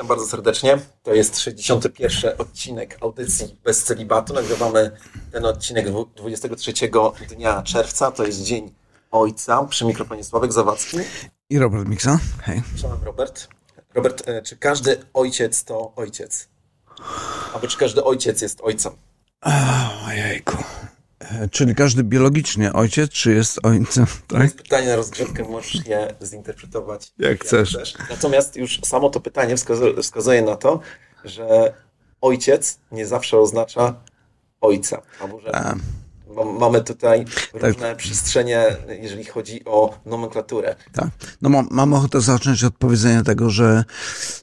Witam bardzo serdecznie. To jest 61. odcinek audycji bez celibatu. Nagrywamy ten odcinek 23 dnia czerwca. To jest Dzień Ojca. Przy mikrofonie Sławek Zawadzki. I Robert Miksa. Hej. Cześć, Robert. Robert, e, czy każdy ojciec to ojciec? Albo czy każdy ojciec jest ojcem? Ojejku. Czyli każdy biologicznie ojciec, czy jest ojcem? Tak? To jest pytanie na rozgrzewkę, możesz je zinterpretować jak, jak chcesz. chcesz. Natomiast już samo to pytanie wskazuje, na to, że ojciec nie zawsze oznacza ojca. A. mamy tutaj tak. różne przestrzenie, jeżeli chodzi o nomenklaturę. Tak. No mam, mam ochotę zacząć od powiedzenia tego, że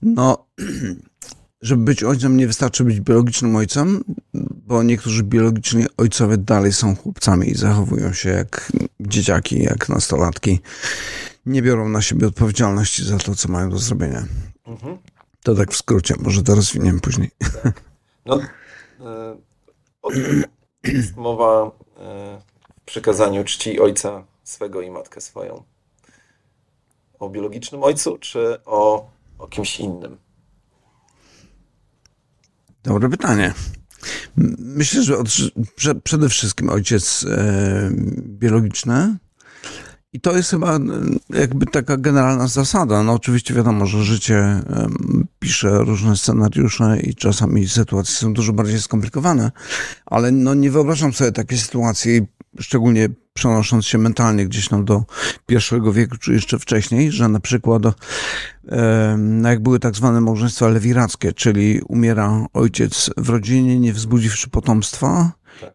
no żeby być ojcem, nie wystarczy być biologicznym ojcem, bo niektórzy biologiczni ojcowie dalej są chłopcami i zachowują się jak dzieciaki, jak nastolatki. Nie biorą na siebie odpowiedzialności za to, co mają do zrobienia. Mhm. To tak w skrócie, może to rozwiniemy później. Tak. No, e, jest mowa e, w przykazaniu czci ojca swego i matkę swoją. O biologicznym ojcu, czy o, o kimś innym? Dobre pytanie. Myślę, że od, przede wszystkim ojciec e, biologiczny. I to jest chyba e, jakby taka generalna zasada. No oczywiście wiadomo, że życie pisze różne scenariusze i czasami sytuacje są dużo bardziej skomplikowane, ale no nie wyobrażam sobie takiej sytuacji, szczególnie przenosząc się mentalnie gdzieś tam do pierwszego wieku, czy jeszcze wcześniej, że na przykład no jak były tak zwane małżeństwa lewirackie, czyli umiera ojciec w rodzinie, nie wzbudziwszy potomstwa.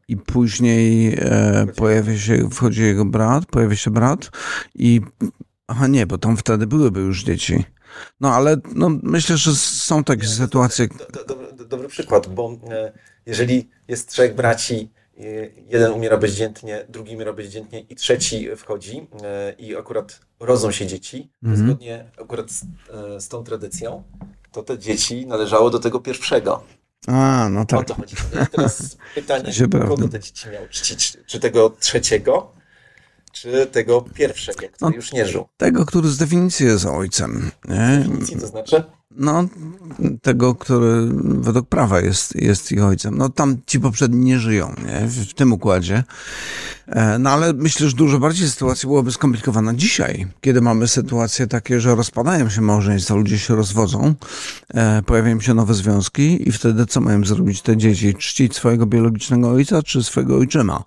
I później e, pojawia się, wchodzi jego brat, pojawia się brat i aha nie, bo tam wtedy byłyby już dzieci. No ale no, myślę, że są takie sytuacje. Do, do, do, dobry przykład, bo e, jeżeli jest trzech braci, jeden umiera bezdziętnie, drugi umiera bezdziętnie i trzeci wchodzi e, i akurat rodzą się dzieci, mhm. zgodnie akurat z, e, z, tą tradycją, to te dzieci należały do tego pierwszego. A, no tak. O to chodzi. I teraz pytanie, kogo te dzieci miał czcić? Czy tego trzeciego, czy tego pierwszego, który no, już nie żył? Tego, który z definicji jest ojcem. Nie? Z definicji to znaczy? No, tego, który według prawa jest, jest ich ojcem. No, tam ci poprzedni nie żyją, nie? W, w tym układzie. E, no, ale myślę, że dużo bardziej sytuacja byłaby skomplikowana dzisiaj, kiedy mamy sytuacje takie, że rozpadają się małżeństwa, ludzie się rozwodzą, e, pojawiają się nowe związki i wtedy co mają zrobić te dzieci? Czcić swojego biologicznego ojca czy swojego ojczyma?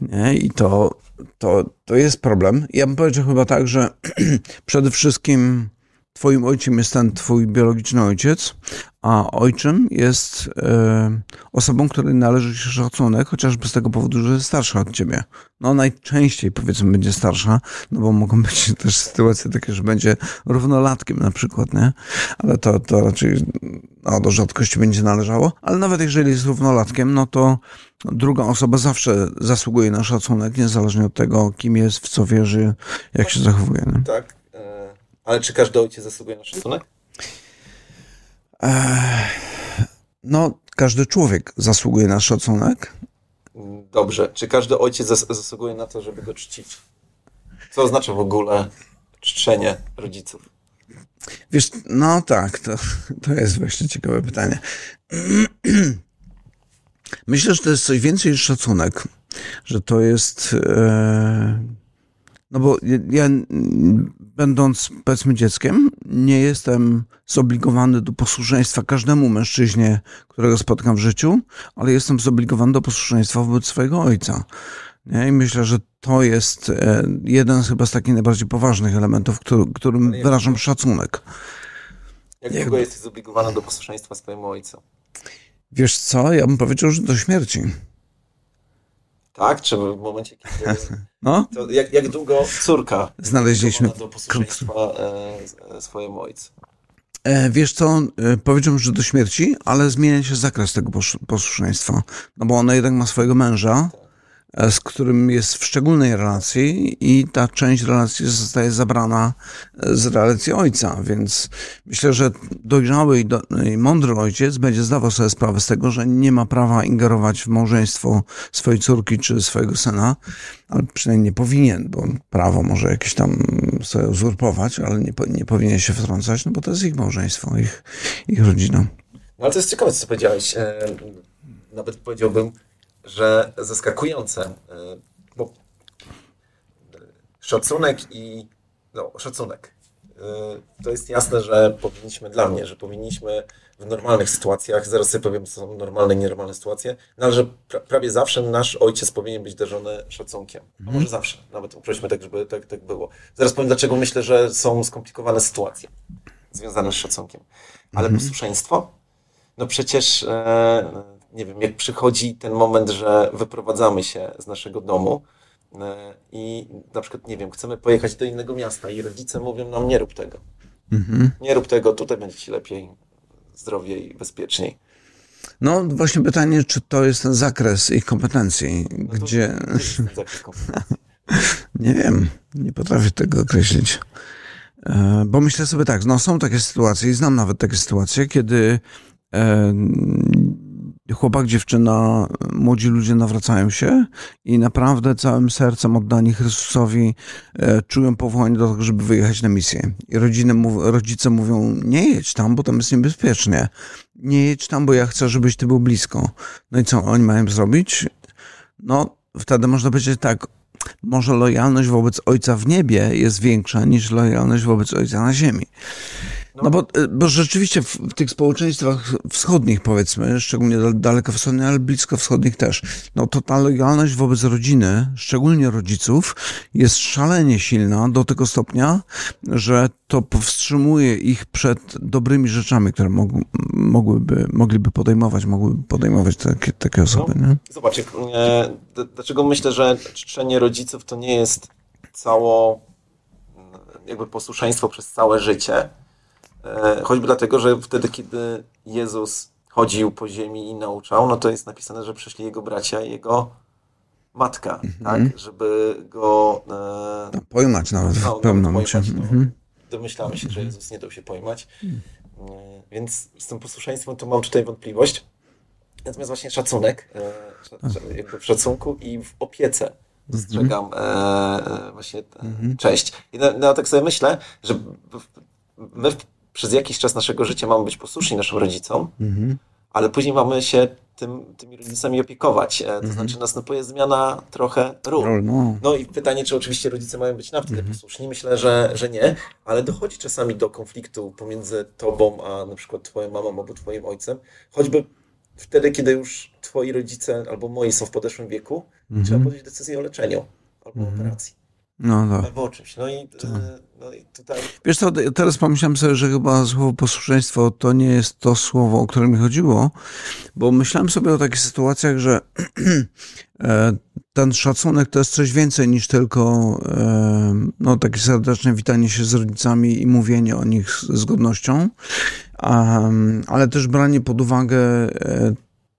Nie? I to, to, to jest problem. Ja bym powiedział chyba tak, że przede wszystkim Twoim ojcem jest ten twój biologiczny ojciec, a ojczym jest e, osobą, której należy się szacunek, chociażby z tego powodu, że jest starsza od ciebie. No najczęściej powiedzmy będzie starsza, no bo mogą być też sytuacje takie, że będzie równolatkiem na przykład, nie? Ale to, to raczej no, do rzadkości będzie należało. Ale nawet jeżeli jest równolatkiem, no to druga osoba zawsze zasługuje na szacunek, niezależnie od tego, kim jest, w co wierzy, jak się zachowuje. Nie? Tak. Ale czy każdy ojciec zasługuje na szacunek? No, każdy człowiek zasługuje na szacunek. Dobrze. Czy każdy ojciec zas zasługuje na to, żeby go czcić? Co oznacza w ogóle czczenie rodziców? Wiesz, no tak, to, to jest właśnie ciekawe pytanie. Myślę, że to jest coś więcej niż szacunek, że to jest. E, no bo ja będąc, powiedzmy, dzieckiem, nie jestem zobligowany do posłuszeństwa każdemu mężczyźnie, którego spotkam w życiu, ale jestem zobligowany do posłuszeństwa wobec swojego ojca. Nie? I myślę, że to jest e, jeden z chyba z takich najbardziej poważnych elementów, który, którym wyrażam szacunek. Jak długo jesteś zobligowany do posłuszeństwa swojemu ojcu? Wiesz co, ja bym powiedział, że do śmierci. Tak? Czy w momencie, kiedy... No? To jak, jak długo córka znaleźliśmy do posłuszeństwa e, swojemu ojcu? E, wiesz co, e, powiedziałbym, że do śmierci, ale zmienia się zakres tego posłuszeństwa. No bo ona jednak ma swojego męża, e, z którym jest w szczególnej relacji i ta część relacji zostaje zabrana e, z relacji ojca, więc myślę, że dojrzały i, do, i mądry ojciec będzie zdawał sobie sprawę z tego, że nie ma prawa ingerować w małżeństwo swojej córki czy swojego syna, ale przynajmniej nie powinien, bo prawo może jakieś tam sobie uzurpować, ale nie, nie powinien się wtrącać, no bo to jest ich małżeństwo, ich, ich rodzina. No ale to jest ciekawe, co powiedziałeś. E, nawet powiedziałbym, że zaskakujące, e, bo szacunek i no, szacunek. E, to jest jasne, że powinniśmy, dla mnie, że powinniśmy w normalnych sytuacjach, zaraz sobie powiem, co są normalne i nienormalne sytuacje, no ale że pra, prawie zawsze nasz ojciec powinien być darzony szacunkiem. A może mhm. zawsze, nawet uprośmy tak, żeby tak, tak było. Zaraz powiem, dlaczego myślę, że są skomplikowane sytuacje związane z szacunkiem. Ale mhm. posłuszeństwo? No przecież, e, nie wiem, jak przychodzi ten moment, że wyprowadzamy się z naszego domu, e, i na przykład, nie wiem, chcemy pojechać do innego miasta i rodzice mówią nam, nie rób tego. Mhm. Nie rób tego, tutaj będzie ci lepiej zdrowiej, bezpieczniej. No właśnie pytanie, czy to jest ten zakres ich kompetencji, no gdzie... Kompetencji? nie wiem, nie potrafię tego określić. E, bo myślę sobie tak, no są takie sytuacje i znam nawet takie sytuacje, kiedy e, chłopak, dziewczyna, młodzi ludzie nawracają się i naprawdę całym sercem oddani Chrystusowi e, czują powołanie do tego, żeby wyjechać na misję. I rodziny, rodzice mówią, nie jedź tam, bo tam jest niebezpiecznie. Nie jedź tam, bo ja chcę, żebyś ty był blisko. No i co oni mają zrobić? No, wtedy można powiedzieć tak, może lojalność wobec Ojca w niebie jest większa niż lojalność wobec Ojca na ziemi. No bo, e, bo rzeczywiście w, w, tych społeczeństwach wschodnich, powiedzmy, szczególnie daleko wschodnich, ale blisko wschodnich też, no to ta lojalność wobec rodziny, szczególnie rodziców, jest szalenie silna do tego stopnia, że to powstrzymuje ich przed dobrymi rzeczami, które mog, mogłyby, mogliby podejmować, mogłyby podejmować takie, takie osoby. No, nie? Zobacz, e, dlaczego myślę, że czczenie rodziców to nie jest cało jakby posłuszeństwo przez całe życie, choćby dlatego, że wtedy, kiedy Jezus chodził po ziemi i nauczał, no to jest napisane, że przyszli jego bracia i jego matka, mhm. tak? Żeby go... E, no, pojmać nawet no, w pewnym momencie. No, mhm. Domyślamy się, że Jezus nie dał się pojmać. Mhm. E, więc z tym posłuszeństwem to mam tutaj wątpliwość. Natomiast właśnie szacunek, e, jakby w szacunku i w opiece dostrzegam e, e, właśnie mhm. cześć. I na, na, tak sobie myślę, że my przez jakiś czas naszego życia mamy być posłuszni naszym rodzicom, mhm. ale później mamy się tym, tymi rodzicami opiekować. E, to mhm. znaczy następuje zmiana trochę ról. No. no. i pytanie, czy oczywiście rodzice mają być na wtedy mhm. posłuszni? Myślę, że, że nie, ale dochodzi czasami do konfliktu pomiędzy tobą, a na przykład twoją mamą albo twoim ojcem, choćby wtedy, kiedy już twoi rodzice albo moi są w podeszłym wieku, mhm. trzeba podjąć decyzję o leczeniu albo mhm. operacji. No tak. Albo o czymś. No i, tak. E, no i tutaj... Wiesz co, teraz pomyślałem sobie, że chyba słowo posłuszeństwo to nie jest to słowo, o które mi chodziło, bo myślałem sobie o takich sytuacjach, że e, ten szacunek to jest coś więcej niż tylko e, no, takie serdeczne witanie się z rodzicami i mówienie o nich z godnością, ale też branie pod uwagę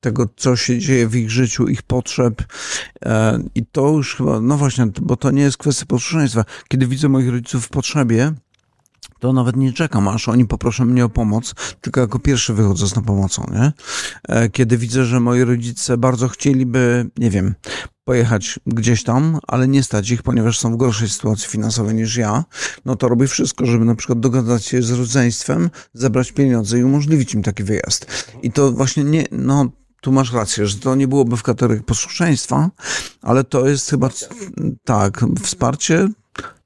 tego, co się dzieje w ich życiu, ich potrzeb. E, I to już chyba, no właśnie, bo to nie jest kwestia posłuszeństwa. Kiedy widzę moich rodziców w potrzebie, to nawet nie czekam, aż oni poproszą mnie o pomoc, tylko jako pierwszy wychodzę z tą pomocą, nie? E, kiedy widzę, że moi rodzice bardzo chcieliby, nie wiem, pojechać gdzieś tam, ale nie stać ich, ponieważ są w gorszej sytuacji finansowej niż ja, no to robię wszystko, żeby na przykład dogadać się z rodzeństwem, zebrać pieniądze i umożliwić im taki wyjazd. I to właśnie nie, no tu masz rację, że to nie byłoby w kategorii posłuszeństwa, ale to jest chyba tak, wsparcie,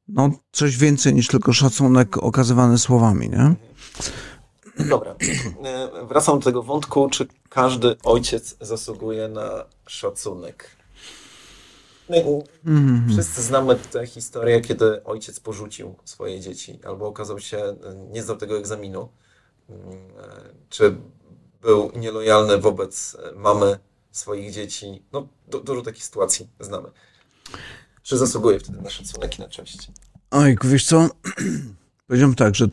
no coś więcej niż tylko szacunek okazywany słowami, nie? Dobra, e, wracam do tego wątku, czy każdy ojciec zasługuje na szacunek. No mm. Wszyscy znamy tę historię, kiedy ojciec porzucił swoje dzieci, albo okazał się, e, nie zdał tego egzaminu, mm, e, czy był nielojalny wobec e, mamy swoich dzieci. No, du dużo takich sytuacji znamy. Czy zasługuje wtedy na szacunek i na cześć? Oj, wiesz co? Powiedziałem tak, że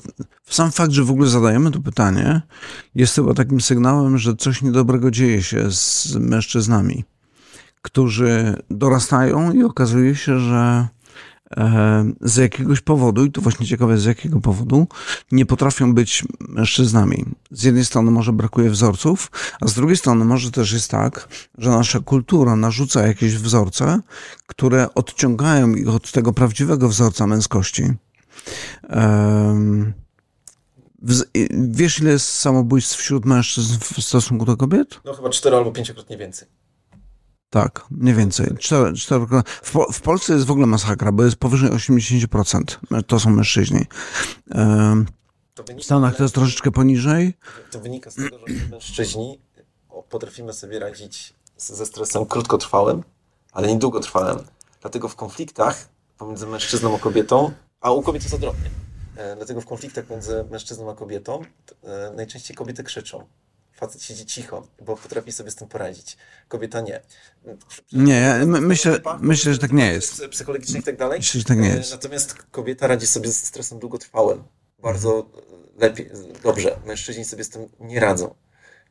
sam fakt, że w ogóle zadajemy to pytanie, jest chyba takim sygnałem, że coś niedobrego dzieje się z mężczyznami, którzy dorastają i okazuje się, że z jakiegoś powodu, i to właśnie ciekawe z jakiego powodu, nie potrafią być mężczyznami. Z jednej strony może brakuje wzorców, a z drugiej strony może też jest tak, że nasza kultura narzuca jakieś wzorce, które odciągają ich od tego prawdziwego wzorca męskości. Um, Wiesz, ile jest samobójstw wśród mężczyzn w stosunku do kobiet? No chyba cztero albo pięciokrotnie więcej. Tak, mniej więcej. Cztery, cztery, w, w, Polsce jest w ogóle masakra, bo jest powyżej 80%. To są mężczyźni. w Stanach to jest troszeczkę poniżej. To wynika z tego, że mężczyźni potrafimy sobie radzić ze stresem krótkotrwałym, ale nie długotrwałym. Dlatego w konfliktach pomiędzy mężczyzną a kobietą, a u kobiet jest odwrotnie, E, dlatego w konfliktach między mężczyzną a kobietą e, najczęściej kobiety krzyczą. Facet siedzi cicho, bo potrafi sobie z tym poradzić. Kobieta nie. Nie, ja myślę, myślę, że tak nie jest. Psychologicznie i tak dalej. Myślę, że tak nie e, jest. Natomiast kobieta radzi sobie ze stresem długotrwałym. Bardzo mhm. lepiej, dobrze. Mężczyźni sobie z tym nie radzą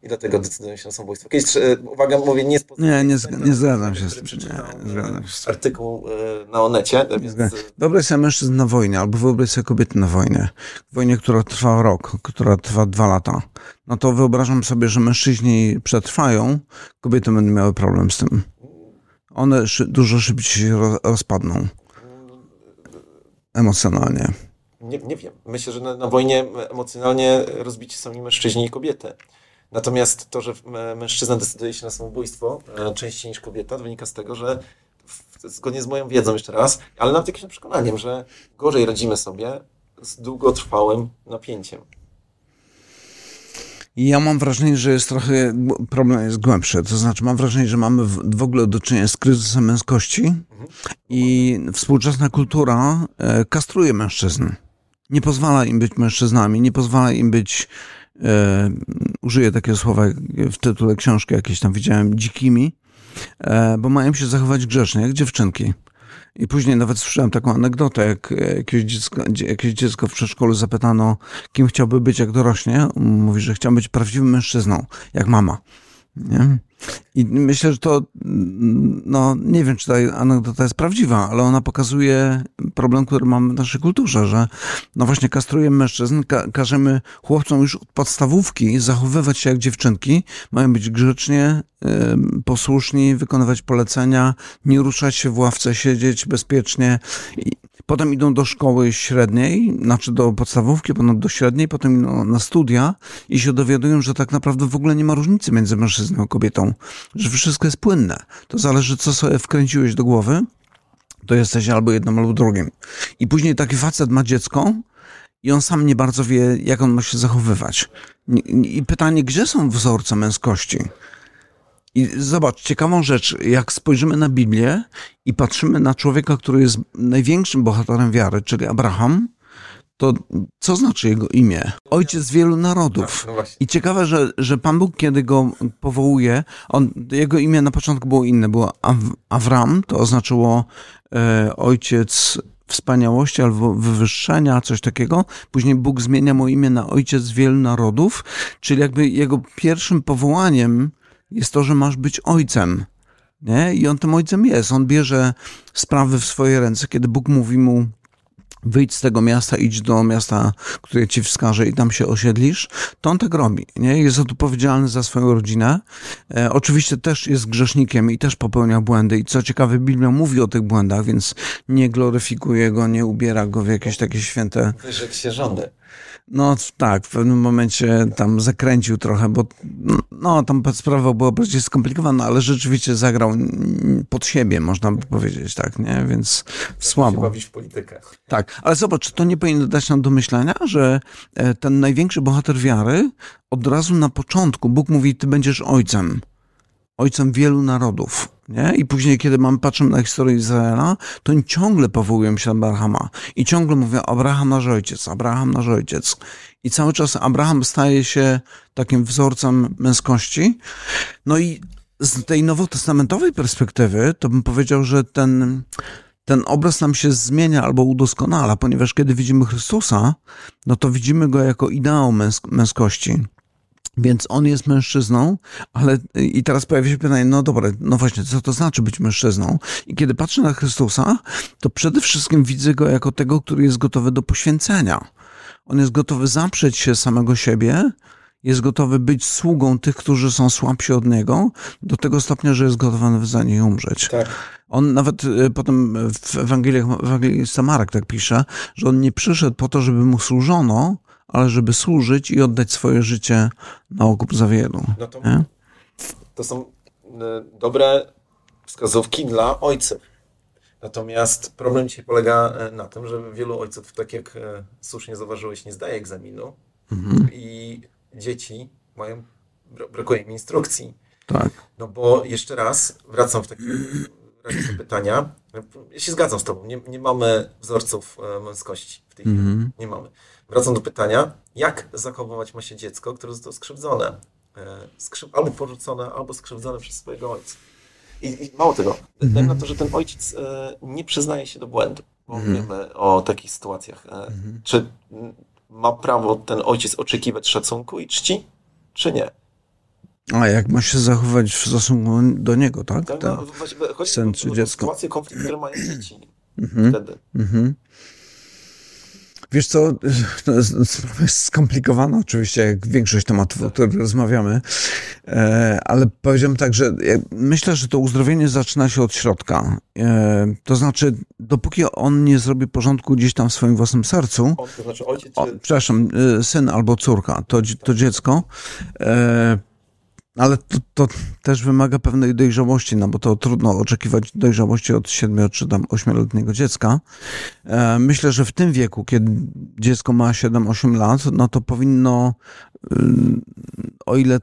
i dlatego decydują się na samobójstwo. Kiedyś, e, uwaga, mówię, nie z Nie, nie, nie zgadzam się z tym. Nie, zgadzam się. Artykuł e, na Onecie. Więc... Wyobraź sobie mężczyzn na wojnie, albo wyobraź sobie kobiety na wojnie. Wojnie, która trwa rok, która trwa dwa lata. No to wyobrażam sobie, że mężczyźni przetrwają, kobiety będą miały problem z tym. One dużo szybciej się rozpadną. Emocjonalnie. Nie, nie wiem. Myślę, że na, na wojnie emocjonalnie rozbici są i mężczyźni i kobiety. Natomiast to, że mężczyzna decyduje się na samobójstwo e, częściej niż kobieta, wynika z tego, że zgodnie z moją wiedzą jeszcze raz, ale nawet jakimś przekonaniem, że gorzej radzimy sobie z długotrwałym napięciem. Ja mam wrażenie, że jest trochę, problem jest głębszy. To znaczy, mam wrażenie, że mamy w, ogóle do czynienia z kryzysem męskości i współczesna kultura e, kastruje mężczyzn. Nie pozwala im być mężczyznami, nie pozwala im być e, użyję takiego słowa w tytule książki jakieś tam widziałem, dzikimi, e, bo mają się zachować grzecznie, jak dziewczynki. I później nawet słyszałem taką anegdotę, jak jakieś dziecko, jakieś dziecko w przedszkolu zapytano, kim chciałby być, jak dorośnie. Mówi, że chciał być prawdziwym mężczyzną, jak mama. Nie? I myślę, że to, no nie wiem, czy ta anegdota jest prawdziwa, ale ona pokazuje problem, który mamy w naszej kulturze, że no właśnie kastrujemy mężczyzn, ka każemy chłopcom już od podstawówki zachowywać się jak dziewczynki, mają być grzecznie, yy, posłuszni, wykonywać polecenia, nie ruszać się w ławce, siedzieć bezpiecznie. I Potem idą do szkoły średniej, znaczy do podstawówki, potem do średniej, potem idą na studia i się dowiadują, że tak naprawdę w ogóle nie ma różnicy między mężczyzną a kobietą, że wszystko jest płynne. To zależy, co sobie wkręciłeś do głowy, to jesteś albo jednym, albo drugim. I później taki facet ma dziecko i on sam nie bardzo wie, jak on ma się zachowywać. I pytanie, gdzie są wzorce męskości? I zobacz, ciekawą rzecz, jak spojrzymy na Biblię i patrzymy na człowieka, który jest największym bohaterem wiary, czyli Abraham, to co znaczy jego imię? Ojciec wielu narodów. Tak, no I ciekawe, że, że Pan Bóg, kiedy go powołuje, on, jego imię na początku było inne, było Avram, to oznaczyło e, ojciec wspaniałości albo wywyższenia, coś takiego. Później Bóg zmienia mu imię na ojciec wielu narodów, czyli jakby jego pierwszym powołaniem jest to, że masz być ojcem. Nie? I on tym ojcem jest. On bierze sprawy w swoje ręce, kiedy Bóg mówi mu, wyjdź z tego miasta, idź do miasta, które ci wskaże i tam się osiedlisz, to on tak robi. Nie? Jest odpowiedzialny za swoją rodzinę. E, oczywiście też jest grzesznikiem i też popełnia błędy. I co ciekawe, Biblia mówi o tych błędach, więc nie gloryfikuje go, nie ubiera go w jakieś takie święte... się żony. No tak, w pewnym momencie tam zakręcił trochę, bo no tam sprawa była bardziej skomplikowana, ale rzeczywiście zagrał pod siebie, można by powiedzieć, tak, nie? Więc słabo. bawić w politykę. Tak, ale zobacz, to nie powinno dać nam do myślenia, że e, ten największy bohater wiary od razu na początku Bóg mówi, ty będziesz ojcem ojcem wielu narodów. Nie? I później, kiedy mam, patrzę na historię Izraela, to oni ciągle powołują się na Abrahama. I ciągle mówią, Abraham nasz ojciec, Abraham nasz ojciec. I cały czas Abraham staje się takim wzorcem męskości. No i z tej nowotestamentowej perspektywy, to bym powiedział, że ten, ten obraz nam się zmienia albo udoskonala, ponieważ kiedy widzimy Chrystusa, no to widzimy go jako ideał męsk męskości Więc on jest mężczyzną, ale i teraz pojawia się pytanie, no dobra, no właśnie, co to znaczy być mężczyzną? I kiedy patrzę na Chrystusa, to przede wszystkim widzę go jako tego, który jest gotowy do poświęcenia. On jest gotowy zaprzeć się samego siebie, jest gotowy być sługą tych, którzy są słabsi od niego, do tego stopnia, że jest gotowy za nich umrzeć. Tak. On nawet y, potem w Ewangeliach, w Ewangelii Marek tak pisze, że on nie przyszedł po to, żeby mu służono, ale żeby służyć i oddać swoje życie na okup za wielu. No to, to są y, dobre wskazówki dla ojców. Natomiast problem dzisiaj polega y, na tym, że wielu ojców, tak jak słusznie zauważyłeś, nie zdaje egzaminu mhm. i dzieci mają, brakuje im instrukcji. Tak. No bo jeszcze raz, wracam w takim razie do pytania. Ja się zgadzam z tobą, nie, nie mamy wzorców e, męskości w tej chwili. -hmm. Nie mamy. Wracam do pytania, jak zachowywać ma się dziecko, które zostało skrzywdzone? E, Skrzyw albo porzucone, albo skrzywdzone przez swojego ojca. I, i mało tego, mm -hmm. na to, że ten ojciec e, nie przyznaje się do błędu, bo mm -hmm. wiemy o takich sytuacjach. Mhm. Czy ma prawo ten ojciec oczekiwać szacunku i czci, czy nie? A jak ma się zachować w stosunku do niego, tak? tak no, chodzi czy dziecko. sytuację, konflikt, który mają dzieci mhm. wtedy. Mhm. Wiesz co, sprawa jest skomplikowana oczywiście, jak większość tematów, o których rozmawiamy, e, ale powiedziałem tak, że myślę, że to uzdrowienie zaczyna się od środka. E, to znaczy, dopóki on nie zrobi porządku gdzieś tam w swoim własnym sercu, o, to znaczy ojciec, o, przepraszam, e, syn albo córka, to, to dziecko, ale to, to, też wymaga pewnej dojrzałości, no bo to trudno oczekiwać dojrzałości od 7 czy tam 8-letniego dziecka. E, myślę, że w tym wieku, kiedy dziecko ma 7-8 lat, no to powinno, y, o ile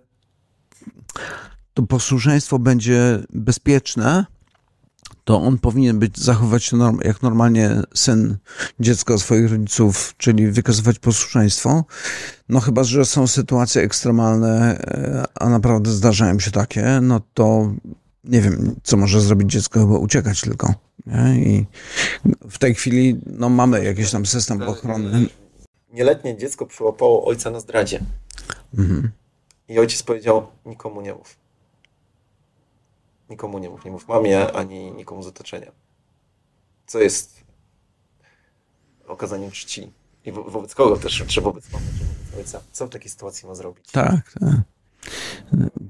to posłuszeństwo będzie bezpieczne, to on powinien być, zachowywać się norm, jak normalnie syn, dziecko swoich rodziców, czyli wykazywać posłuszeństwo. No chyba, że są sytuacje ekstremalne, e, a naprawdę zdarzają się takie, no to nie wiem, co może zrobić dziecko, chyba uciekać tylko. Nie? I w tej chwili no, mamy jakiś tam system ochrony. Nieletnie dziecko przyłapało ojca na zdradzie. Mhm. I ojciec powiedział, nikomu nie mów. Nikomu nie mów, nie mów mamie, ani nikomu z otoczenia. Co jest okazaniem czci. I wo wobec kogo też? Czy wobec mamy, czy wobec ojca? Co w takiej sytuacji ma zrobić? Tak, tak.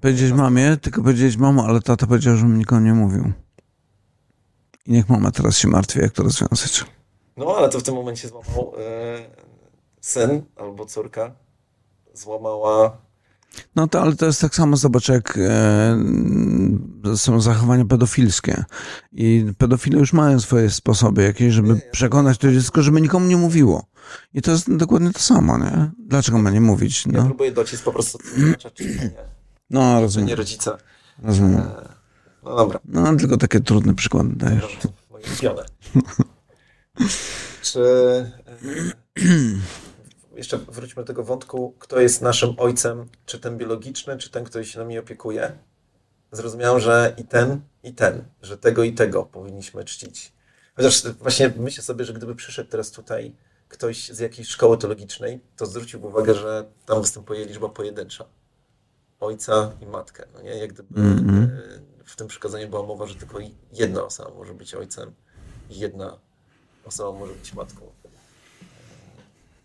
Powiedzieć mamie, tylko powiedzieć mamo, ale tata powiedział, żebym nikomu nie mówił. I niech mama teraz się martwi, jak to rozwiązać. No, ale to w tym momencie złamał e, syn albo córka. Złamała no to, ale to jest tak samo, zobacz, jak e, są zachowania pedofilskie. I pedofile już mają swoje sposoby jakieś, żeby przekonać to dziecko, żeby nikomu nie mówiło. I to jest dokładnie to samo, nie? Dlaczego ma nie mówić? No. Ja próbuję dociec po prostu. No, rozumiem. nie rodzica. Rozumiem. E, no dobra. No, tylko takie trudne przykłady dajesz. Moje czy... E, jeszcze wróćmy do tego wątku, kto jest naszym ojcem, czy ten biologiczny, czy ten, który się nami opiekuje. Zrozumiałem, że i ten, i ten, że tego i tego powinniśmy czcić. Chociaż właśnie myślę sobie, że gdyby przyszedł teraz tutaj ktoś z jakiejś szkoły teologicznej, to zwróciłby uwagę, że tam występuje liczba pojedyncza. Ojca i matkę. No nie? Jak gdyby mm -hmm. w tym przykazaniu była mowa, że tylko jedna osoba może być ojcem i jedna osoba może być matką.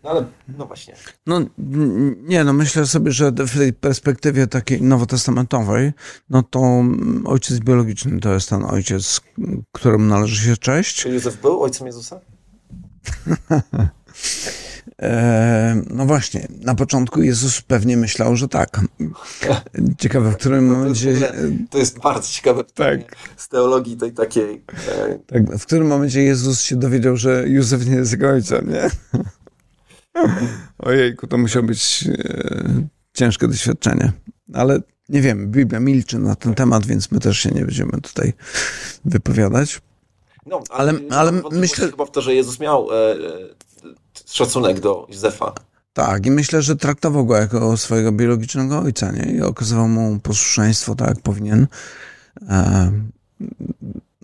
No ale, no właśnie. No nie, no myślę sobie, że w tej perspektywie takiej nowotestamentowej, no to ojciec biologiczny to jest ten ojciec, któremu należy się cześć. Czy Józef był ojcem Jezusa? E, no właśnie, na początku Jezus pewnie myślał, że tak. Ciekawe, w którym momencie. To jest, to jest bardzo ciekawe tak. z teologii tej takiej. E, tak, w którym momencie Jezus się dowiedział, że Józef nie jest jego ojcem, nie? Ojejku, to musiało być e, ciężkie doświadczenie. Ale nie wiem, Biblia milczy na ten temat, więc my też się nie będziemy tutaj wypowiadać. No, ale, ale, ale myślę... Chyba w to, że Jezus miał e, e, szacunek do Józefa. Tak, i myślę, że traktował go jako swojego biologicznego ojca, nie? I okazywał mu posłuszeństwo tak, jak powinien. E,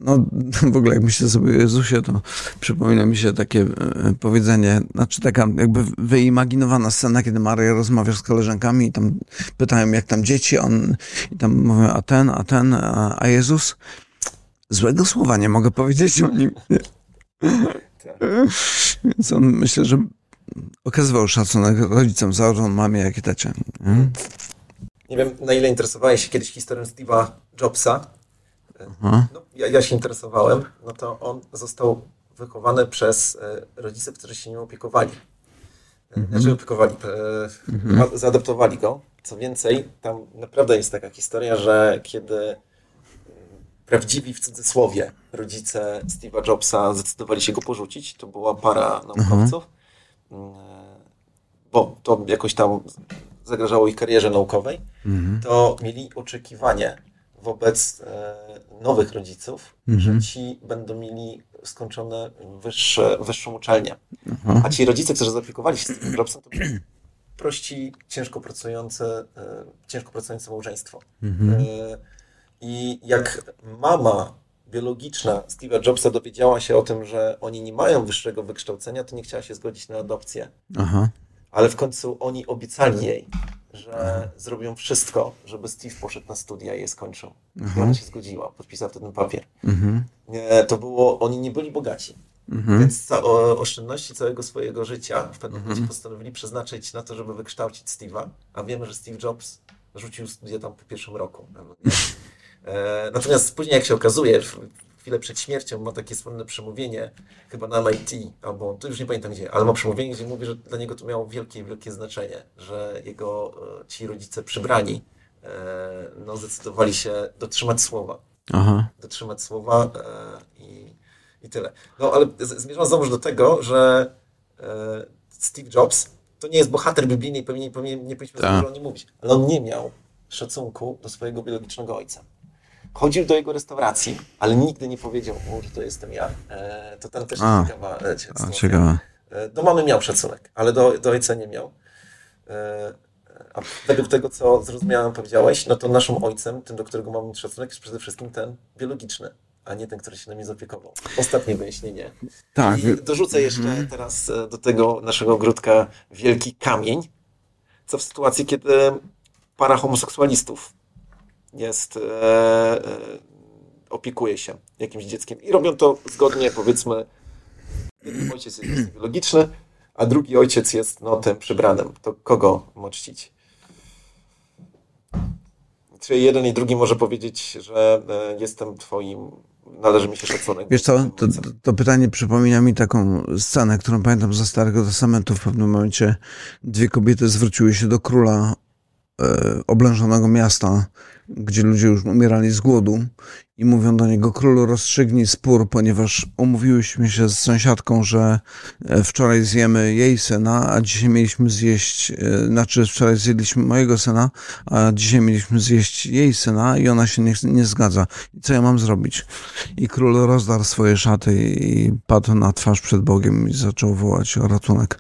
no w ogóle jak myślę sobie o Jezusie, to przypomina mi się takie e, powiedzenie, znaczy taka jakby wyimaginowana scena, kiedy Maria rozmawia z koleżankami i tam pytają jak tam dzieci, on i tam mówią a ten, a ten, a, a Jezus złego słowa nie mogę powiedzieć o nim. Więc on myślę, że okazywał szacunek rodzicom, zarówno mamie, jak i tacie. Nie? nie wiem, na ile interesowałeś się kiedyś historią Steve'a Jobsa. No, ja, ja, się interesowałem. No to on został wychowany przez e, rodziców, którzy się nim opiekowali. E, mhm. Znaczy opiekowali, e, mhm. zaadoptowali go. Co więcej, tam naprawdę jest taka historia, że kiedy prawdziwi w cudzysłowie rodzice Steve'a Jobsa zdecydowali się go porzucić, to była para naukowców, mhm. bo to jakoś tam zagrażało ich karierze naukowej, mhm. to mieli oczekiwanie wobec e, nowych rodziców, mhm. że ci będą mieli skończone wyższe, wyższą uczelnię. A ci rodzice, którzy zaopiekowali się Steve'em Jobsem, to prości, ciężko pracujące, e, ciężko pracujące małżeństwo. Mhm. E, i jak mama biologiczna Steve'a Jobsa dowiedziała się o tym, że oni nie mają wyższego wykształcenia, to nie chciała się zgodzić na adopcję. Aha. Ale w końcu oni obiecali jej, że zrobią wszystko, żeby Steve poszedł na studia i je skończył. Aha. I ona się zgodziła, podpisała wtedy ten papier. Mhm. To było, oni nie byli bogaci. Mhm. Więc ca- oszczędności całego swojego życia w pewnym momencie mhm. postanowili przeznaczyć na to, żeby wykształcić Steve'a, a wiemy, że Steve Jobs rzucił studia tam po pierwszym roku. E, natomiast później, jak się okazuje, chwilę przed śmiercią ma takie słynne przemówienie, chyba na MIT, albo to już nie pamiętam gdzie, ale ma przemówienie, gdzie mówi, że dla niego to miało wielkie, wielkie znaczenie, że jego e, ci rodzice przybrani e, no, zdecydowali się dotrzymać słowa. Aha. Dotrzymać słowa i, i tyle. No ale zmierzam znowu do tego, że Steve Jobs to nie jest bohater biblijny i pewnie, pewnie nie powinniśmy dużo o nim mówić, ale on nie miał szacunku do swojego biologicznego ojca chodził do jego restauracji, ale nigdy nie powiedział mu, że to jestem ja. E, to tam też jest a, ciekawa a, ciekawa. E, do mamy miał szacunek, ale do, do ojca nie miał. E, a według tego, co zrozumiałem, powiedziałeś, no to naszym ojcem, tym, do którego mamy szacunek, jest przede wszystkim ten biologiczny, a nie ten, który się nami zaopiekował. Ostatnie wyjaśnienie. Tak. I dorzucę jeszcze mhm. teraz do tego naszego ogródka wielki kamień, co w sytuacji, kiedy para homoseksualistów jest, e, e, opiekuje się jakimś dzieckiem. I robią to zgodnie, powiedzmy, jeden ojciec jest biologiczny, a drugi ojciec jest no, tym przybranym. To kogo ma czcić? Czy jeden i drugi może powiedzieć, że e, jestem twoim, należy mi się szacunek. Wiesz co, to, to, pytanie przypomina mi taką scenę, którą pamiętam ze Starego Testamentu. W pewnym momencie dwie kobiety zwróciły się do króla e, oblężonego miasta gdzie ludzie już umierali z głodu i mówią do niego, królu rozstrzygnij spór, ponieważ umówiłyśmy się z sąsiadką, że e, wczoraj zjemy jej syna, a dzisiaj mieliśmy zjeść, e, znaczy wczoraj zjedliśmy mojego syna, a dzisiaj mieliśmy zjeść jej syna i ona się nie, nie zgadza. I co ja mam zrobić? I król rozdarł swoje szaty i padł na twarz przed Bogiem i zaczął wołać o ratunek.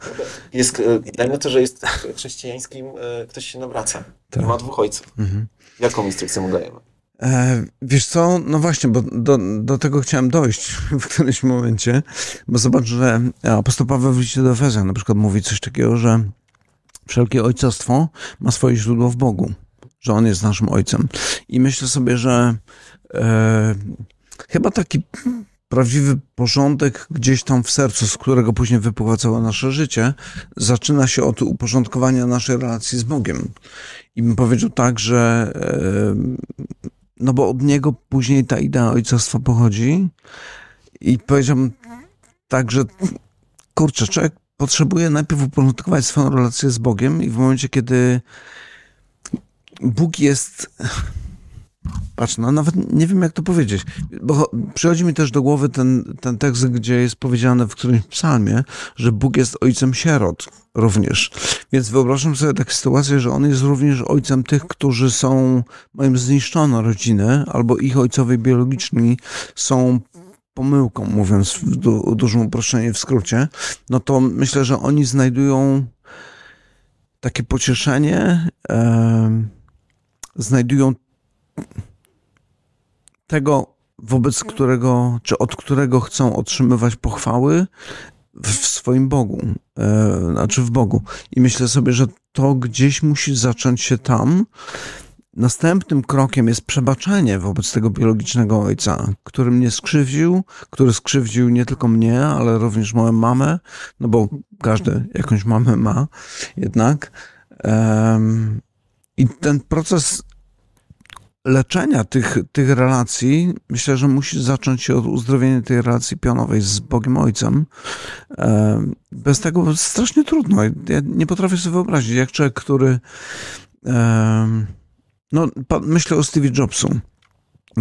Jest, dajmy to, że jest chrześcijańskim, e, ktoś się nawraca. Tak. Ma dwóch ojców. Mhm. Jaką instrukcję mu dajemy? E, wiesz co, no właśnie, bo do, do tego chciałem dojść w którymś momencie, bo zobacz, że apostoł Paweł w liście do Efezjan na przykład mówi coś takiego, że wszelkie ojcostwo ma swoje źródło w Bogu, że On jest naszym ojcem. I myślę sobie, że e, chyba taki prawdziwy porządek gdzieś tam w sercu, z którego później wypływa całe nasze życie, zaczyna się od uporządkowania naszej relacji z Bogiem. I bym powiedział tak, że no bo od niego później ta idea ojcostwa pochodzi i powiedziałbym tak, że kurczę, człowiek potrzebuje najpierw uporządkować swoją relację z Bogiem i w momencie, kiedy Bóg jest Patrz, no nawet nie wiem, jak to powiedzieć, bo przychodzi mi też do głowy ten, ten tekst, gdzie jest powiedziane w którymś psalmie, że Bóg jest ojcem sierot również. Więc wyobrażam sobie taką sytuację, że On jest również ojcem tych, którzy są, mają zniszczoną rodzinę, albo ich ojcowie biologiczni są pomyłką, mówiąc w du dużym uproszczeniu w skrócie, no to myślę, że oni znajdują takie pocieszenie, e, znajdują tego wobec którego, czy od którego chcą otrzymywać pochwały w swoim Bogu, e, znaczy w Bogu. I myślę sobie, że to gdzieś musi zacząć się tam. Następnym krokiem jest przebaczenie wobec tego biologicznego ojca, który mnie skrzywdził, który skrzywdził nie tylko mnie, ale również moją mamę, no bo każdy jakąś mamę ma jednak. I ten proces leczenia tych, tych relacji, myślę, że musi zacząć się od uzdrowienia tej relacji pionowej z Bogiem Ojcem. Bez tego strasznie trudno. Ja nie potrafię sobie wyobrazić, jak człowiek, który. No, myślę o Stevie Jobsu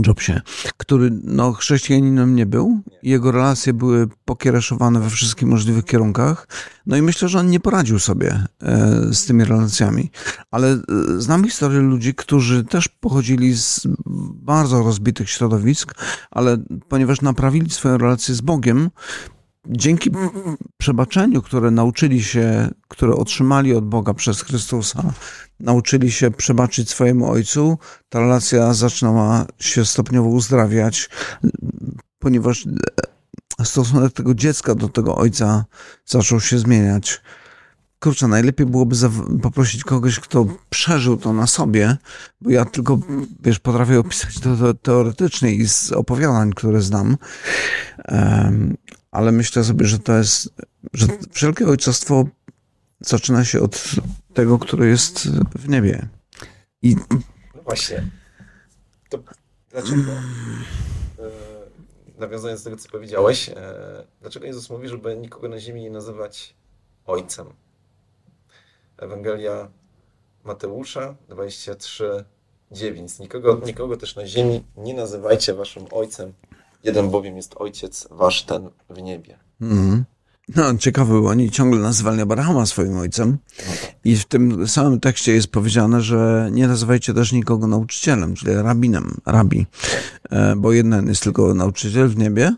Jobsie, który no, chrześcijaninem nie był. Jego relacje były pokiereszowane we wszystkich możliwych kierunkach. No i myślę, że on nie poradził sobie e, z tymi relacjami. Ale e, znam historię ludzi, którzy też pochodzili z bardzo rozbitych środowisk, ale ponieważ naprawili swoją relację z Bogiem, dzięki przebaczeniu, które nauczyli się, które otrzymali od Boga przez Chrystusa, nauczyli się przebaczyć swojemu ojcu, ta relacja zaczynała się stopniowo uzdrawiać, ponieważ stosunek tego dziecka do tego ojca zaczął się zmieniać. Kurczę, najlepiej byłoby poprosić kogoś, kto przeżył to na sobie, bo ja tylko, wiesz, potrafię opisać to, teoretycznie i z opowiadań, które znam, ale myślę sobie, że to jest, że wszelkie ojcostwo zaczyna się od tego, który jest w niebie. I... No właśnie. To dlaczego? E, nawiązując do tego, co powiedziałeś, e, dlaczego Jezus mówi, żeby nikogo na ziemi nie nazywać ojcem? Ewangelia Mateusza 23, 9. Nikogo, nikogo też na ziemi nie nazywajcie waszym ojcem, jeden bowiem jest ojciec wasz ten w niebie. Mm. No, ciekawe, bo oni ciągle nazywali Abrahama swoim ojcem. I w tym samym tekście jest powiedziane, że nie nazywajcie też nikogo nauczycielem, czyli rabinem, rabi, e, bo jeden jest tylko nauczyciel w niebie.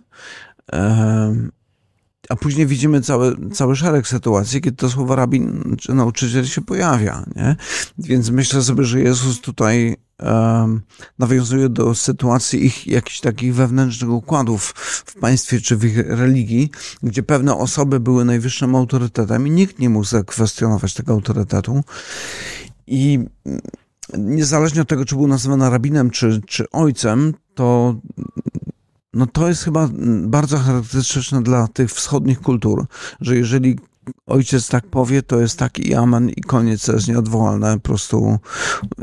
A później widzimy cały, cały szereg sytuacji, kiedy to słowo rabin czy nauczyciel się pojawia. Nie? Więc myślę sobie, że Jezus tutaj um, nawiązuje do sytuacji ich jakichś takich wewnętrznych układów w państwie czy w ich religii, gdzie pewne osoby były najwyższym autorytetem i nikt nie mógł zakwestionować tego autorytetu. I niezależnie od tego, czy był nazywany rabinem czy, czy ojcem, to no to jest chyba bardzo charakterystyczne dla tych wschodnich kultur, że jeżeli ojciec tak powie, to jest tak i amen i koniec, to jest nieodwołalne. Po prostu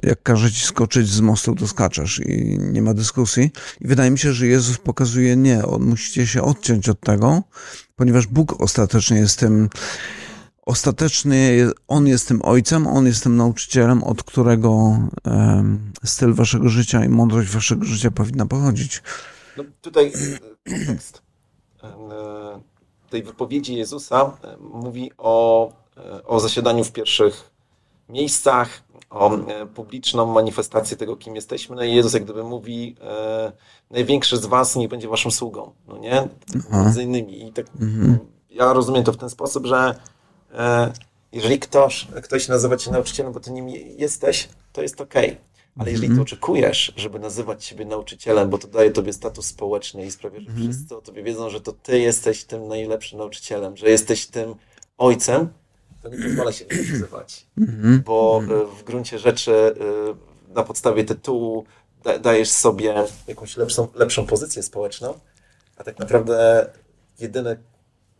jak każe ci skoczyć z mostu, to skaczesz i nie ma dyskusji. I wydaje mi się, że Jezus pokazuje nie, on musicie się odciąć od tego, ponieważ Bóg ostatecznie jest tym ostatecznie On jest tym ojcem, On jest tym nauczycielem, od którego styl waszego życia i mądrość waszego życia powinna pochodzić. No tutaj e, kontekst e, tej wypowiedzi Jezusa e, mówi o, o zasiadaniu w pierwszych miejscach, o publiczną manifestację tego, kim jesteśmy. No i Jezus jak gdyby mówi, e, największy z was nie będzie waszym sługą, no nie? Aha. Między innymi. I tak, mhm. ja rozumiem to w ten sposób, że e, jeżeli ktoś, ktoś nazywa cię nauczycielem, bo ty nim jesteś, to jest okej. Okay. Ale jeżeli mhm. oczekujesz, żeby nazywać siebie nauczycielem, bo to daje tobie status społeczny i sprawia, że mm. wszyscy o tobie wiedzą, że to ty jesteś tym najlepszym nauczycielem, że jesteś tym ojcem, to nie pozwala się nazywać. Mm. Bo mhm. w gruncie rzeczy y, na podstawie tytułu dajesz sobie jakąś lepszą, lepszą pozycję społeczną, a tak naprawdę jedyne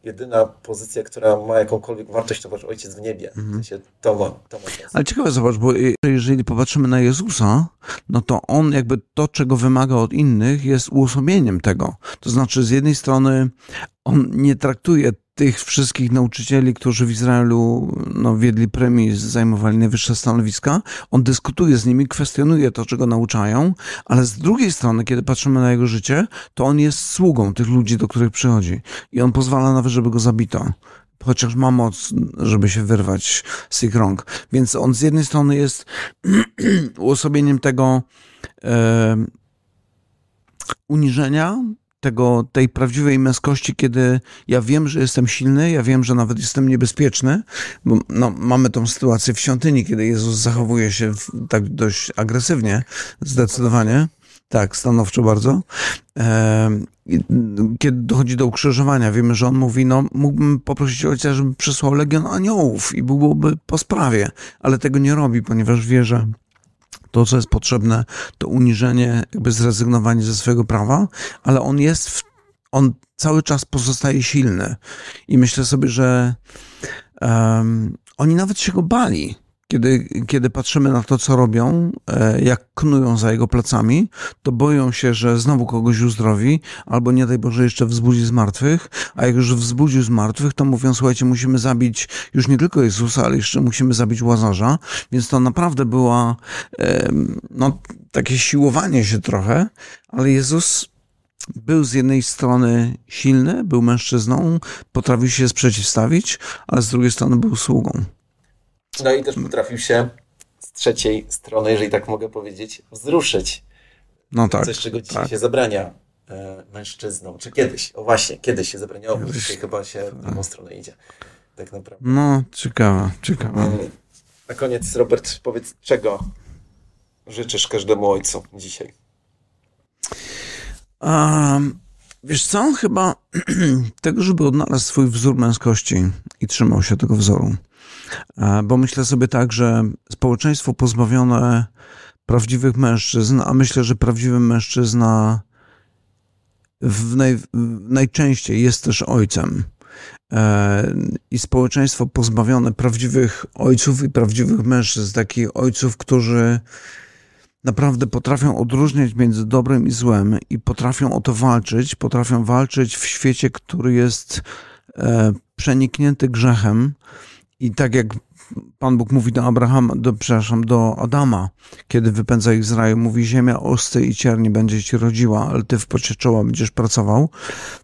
jedyna pozycja, która ma jakąkolwiek wartość, to wasz ojciec w niebie. Mhm. W sensie to ma, to ma sens. Ale ciekawe, zobacz, bo jeżeli popatrzymy na Jezusa, no to on jakby to, czego wymaga od innych, jest uosobieniem tego. To znaczy, z jednej strony on nie traktuje tych wszystkich nauczycieli, którzy w Izraelu no, wiedli premii, zajmowali najwyższe stanowiska, on dyskutuje z nimi, kwestionuje to, czego nauczają, ale z drugiej strony, kiedy patrzymy na jego życie, to on jest sługą tych ludzi, do których przychodzi. I on pozwala nawet, żeby go zabito chociaż ma moc, żeby się wyrwać z ich rąk. Więc on z jednej strony jest uosobieniem tego e, uniżenia, tego, tej prawdziwej męskości, kiedy ja wiem, że jestem silny, ja wiem, że nawet jestem niebezpieczny, bo no, mamy tą sytuację w świątyni, kiedy Jezus zachowuje się tak dość agresywnie, zdecydowanie. Tak, stanowczo bardzo. Kiedy dochodzi do ukrzyżowania, wiemy, że on mówi, no mógłbym poprosić ojca, żeby przysłał legion aniołów i byłoby po sprawie, ale tego nie robi, ponieważ wie, że to, co jest potrzebne, to uniżenie, jakby zrezygnowanie ze swojego prawa, ale on jest, w, on cały czas pozostaje silny. I myślę sobie, że um, oni nawet się go bali kiedy, kiedy patrzymy na to, co robią, e, jak knują za jego plecami, to boją się, że znowu kogoś uzdrowi, albo nie daj Boże jeszcze wzbudzi z martwych, a jak już wzbudził z martwych, to mówią, słuchajcie, musimy zabić już nie tylko Jezusa, ale jeszcze musimy zabić Łazarza, więc to naprawdę była no, takie siłowanie się trochę, ale Jezus był z jednej strony silny, był mężczyzną, potrafił się sprzeciwstawić, ale z drugiej strony był sługą. No i też potrafił się z trzeciej strony, jeżeli tak mogę powiedzieć, wzruszyć. No tak. Coś, czego dzisiaj tak. się zabrania e, mężczyznom. Czy kiedyś? O właśnie, kiedyś się zabraniało, bo dzisiaj chyba się w drugą stronę idzie. Tak naprawdę. No, ciekawe, ciekawe. Mm. Na koniec, Robert, powiedz, czego życzysz każdemu ojcu dzisiaj? Um, wiesz co, chyba tego, żeby odnalazł swój wzór męskości i trzymał się tego wzoru. E, bo myślę sobie tak, że społeczeństwo pozbawione prawdziwych mężczyzn, a myślę, że prawdziwy mężczyzna w naj, najczęściej jest też ojcem. E, I społeczeństwo pozbawione prawdziwych ojców i prawdziwych mężczyzn, takich ojców, którzy naprawdę potrafią odróżniać między dobrem i złem i potrafią o to walczyć, potrafią walczyć w świecie, który jest e, przeniknięty grzechem, i tak jak Pan Bóg mówi do Abrahama, do, przepraszam, do Adama, kiedy wypędza ich z raju, mówi ziemia osty i cierni będzie ci rodziła, ale ty w pocie czoła będziesz pracował,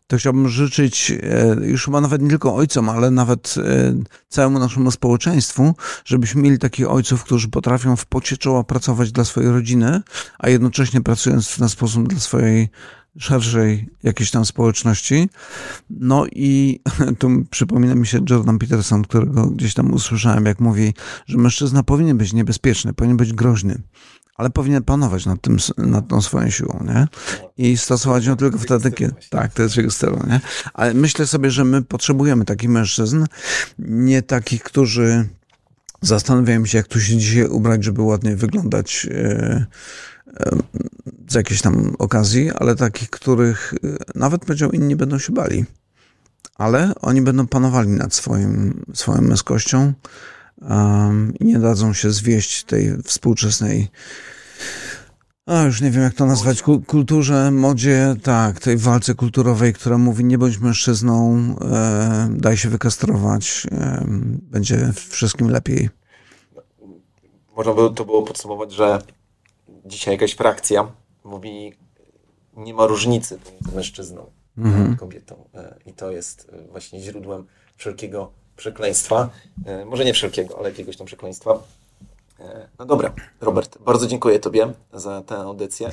to chciałbym życzyć e, już chyba nawet nie tylko ojcom, ale nawet e, całemu naszemu społeczeństwu, żebyśmy mieli takich ojców, którzy potrafią w pocie czoła pracować dla swojej rodziny, a jednocześnie pracując ten sposób dla swojej szerszej jakiejś tam społeczności. No i tu przypomina mi się Jordan Peterson, którego gdzieś tam usłyszałem, jak mówi, że mężczyzna powinien być niebezpieczny, powinien być groźny, ale powinien panować nad, tym, nad tą swoją siłą, nie? I stosować ją tylko wtedy, kiedy... Tak, to jest jego styl, nie? Ale myślę sobie, że my potrzebujemy takich mężczyzn, nie takich, którzy zastanawiają się, jak tu się dzisiaj ubrać, żeby ładnie wyglądać, yy, z jakiejś tam okazji, ale takich, których y, nawet powiedział inni będą się bali. Ale oni będą panowali nad swoim, swoją męskością um, i nie dadzą się zwieść tej współczesnej a już nie wiem jak to nazwać, kulturze, modzie, tak, tej walce kulturowej, która mówi nie bądź mężczyzną, e, daj się wykastrować, e, będzie wszystkim lepiej. Można by to było podsumować, że dzisiaj jakaś frakcja mówi, nie ma różnicy pomiędzy mężczyzną mhm. a kobietą. E, I to jest e, właśnie źródłem wszelkiego przekleństwa. E, może nie wszelkiego, ale jakiegoś tam przekleństwa. No dobra, Robert, bardzo dziękuję Tobie za tę audycję.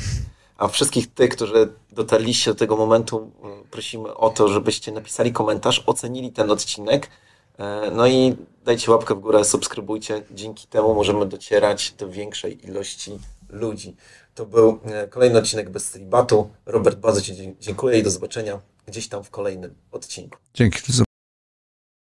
A wszystkich tych, którzy dotarliście do tego momentu, prosimy o to, żebyście napisali komentarz, ocenili ten odcinek. No i dajcie łapkę w górę, subskrybujcie. Dzięki temu możemy docierać do większej ilości ludzi. To był e, kolejny odcinek bez celibatu. Robert, bardzo Ci dziękuję i do zobaczenia gdzieś tam w kolejnym odcinku. Dzięki, do.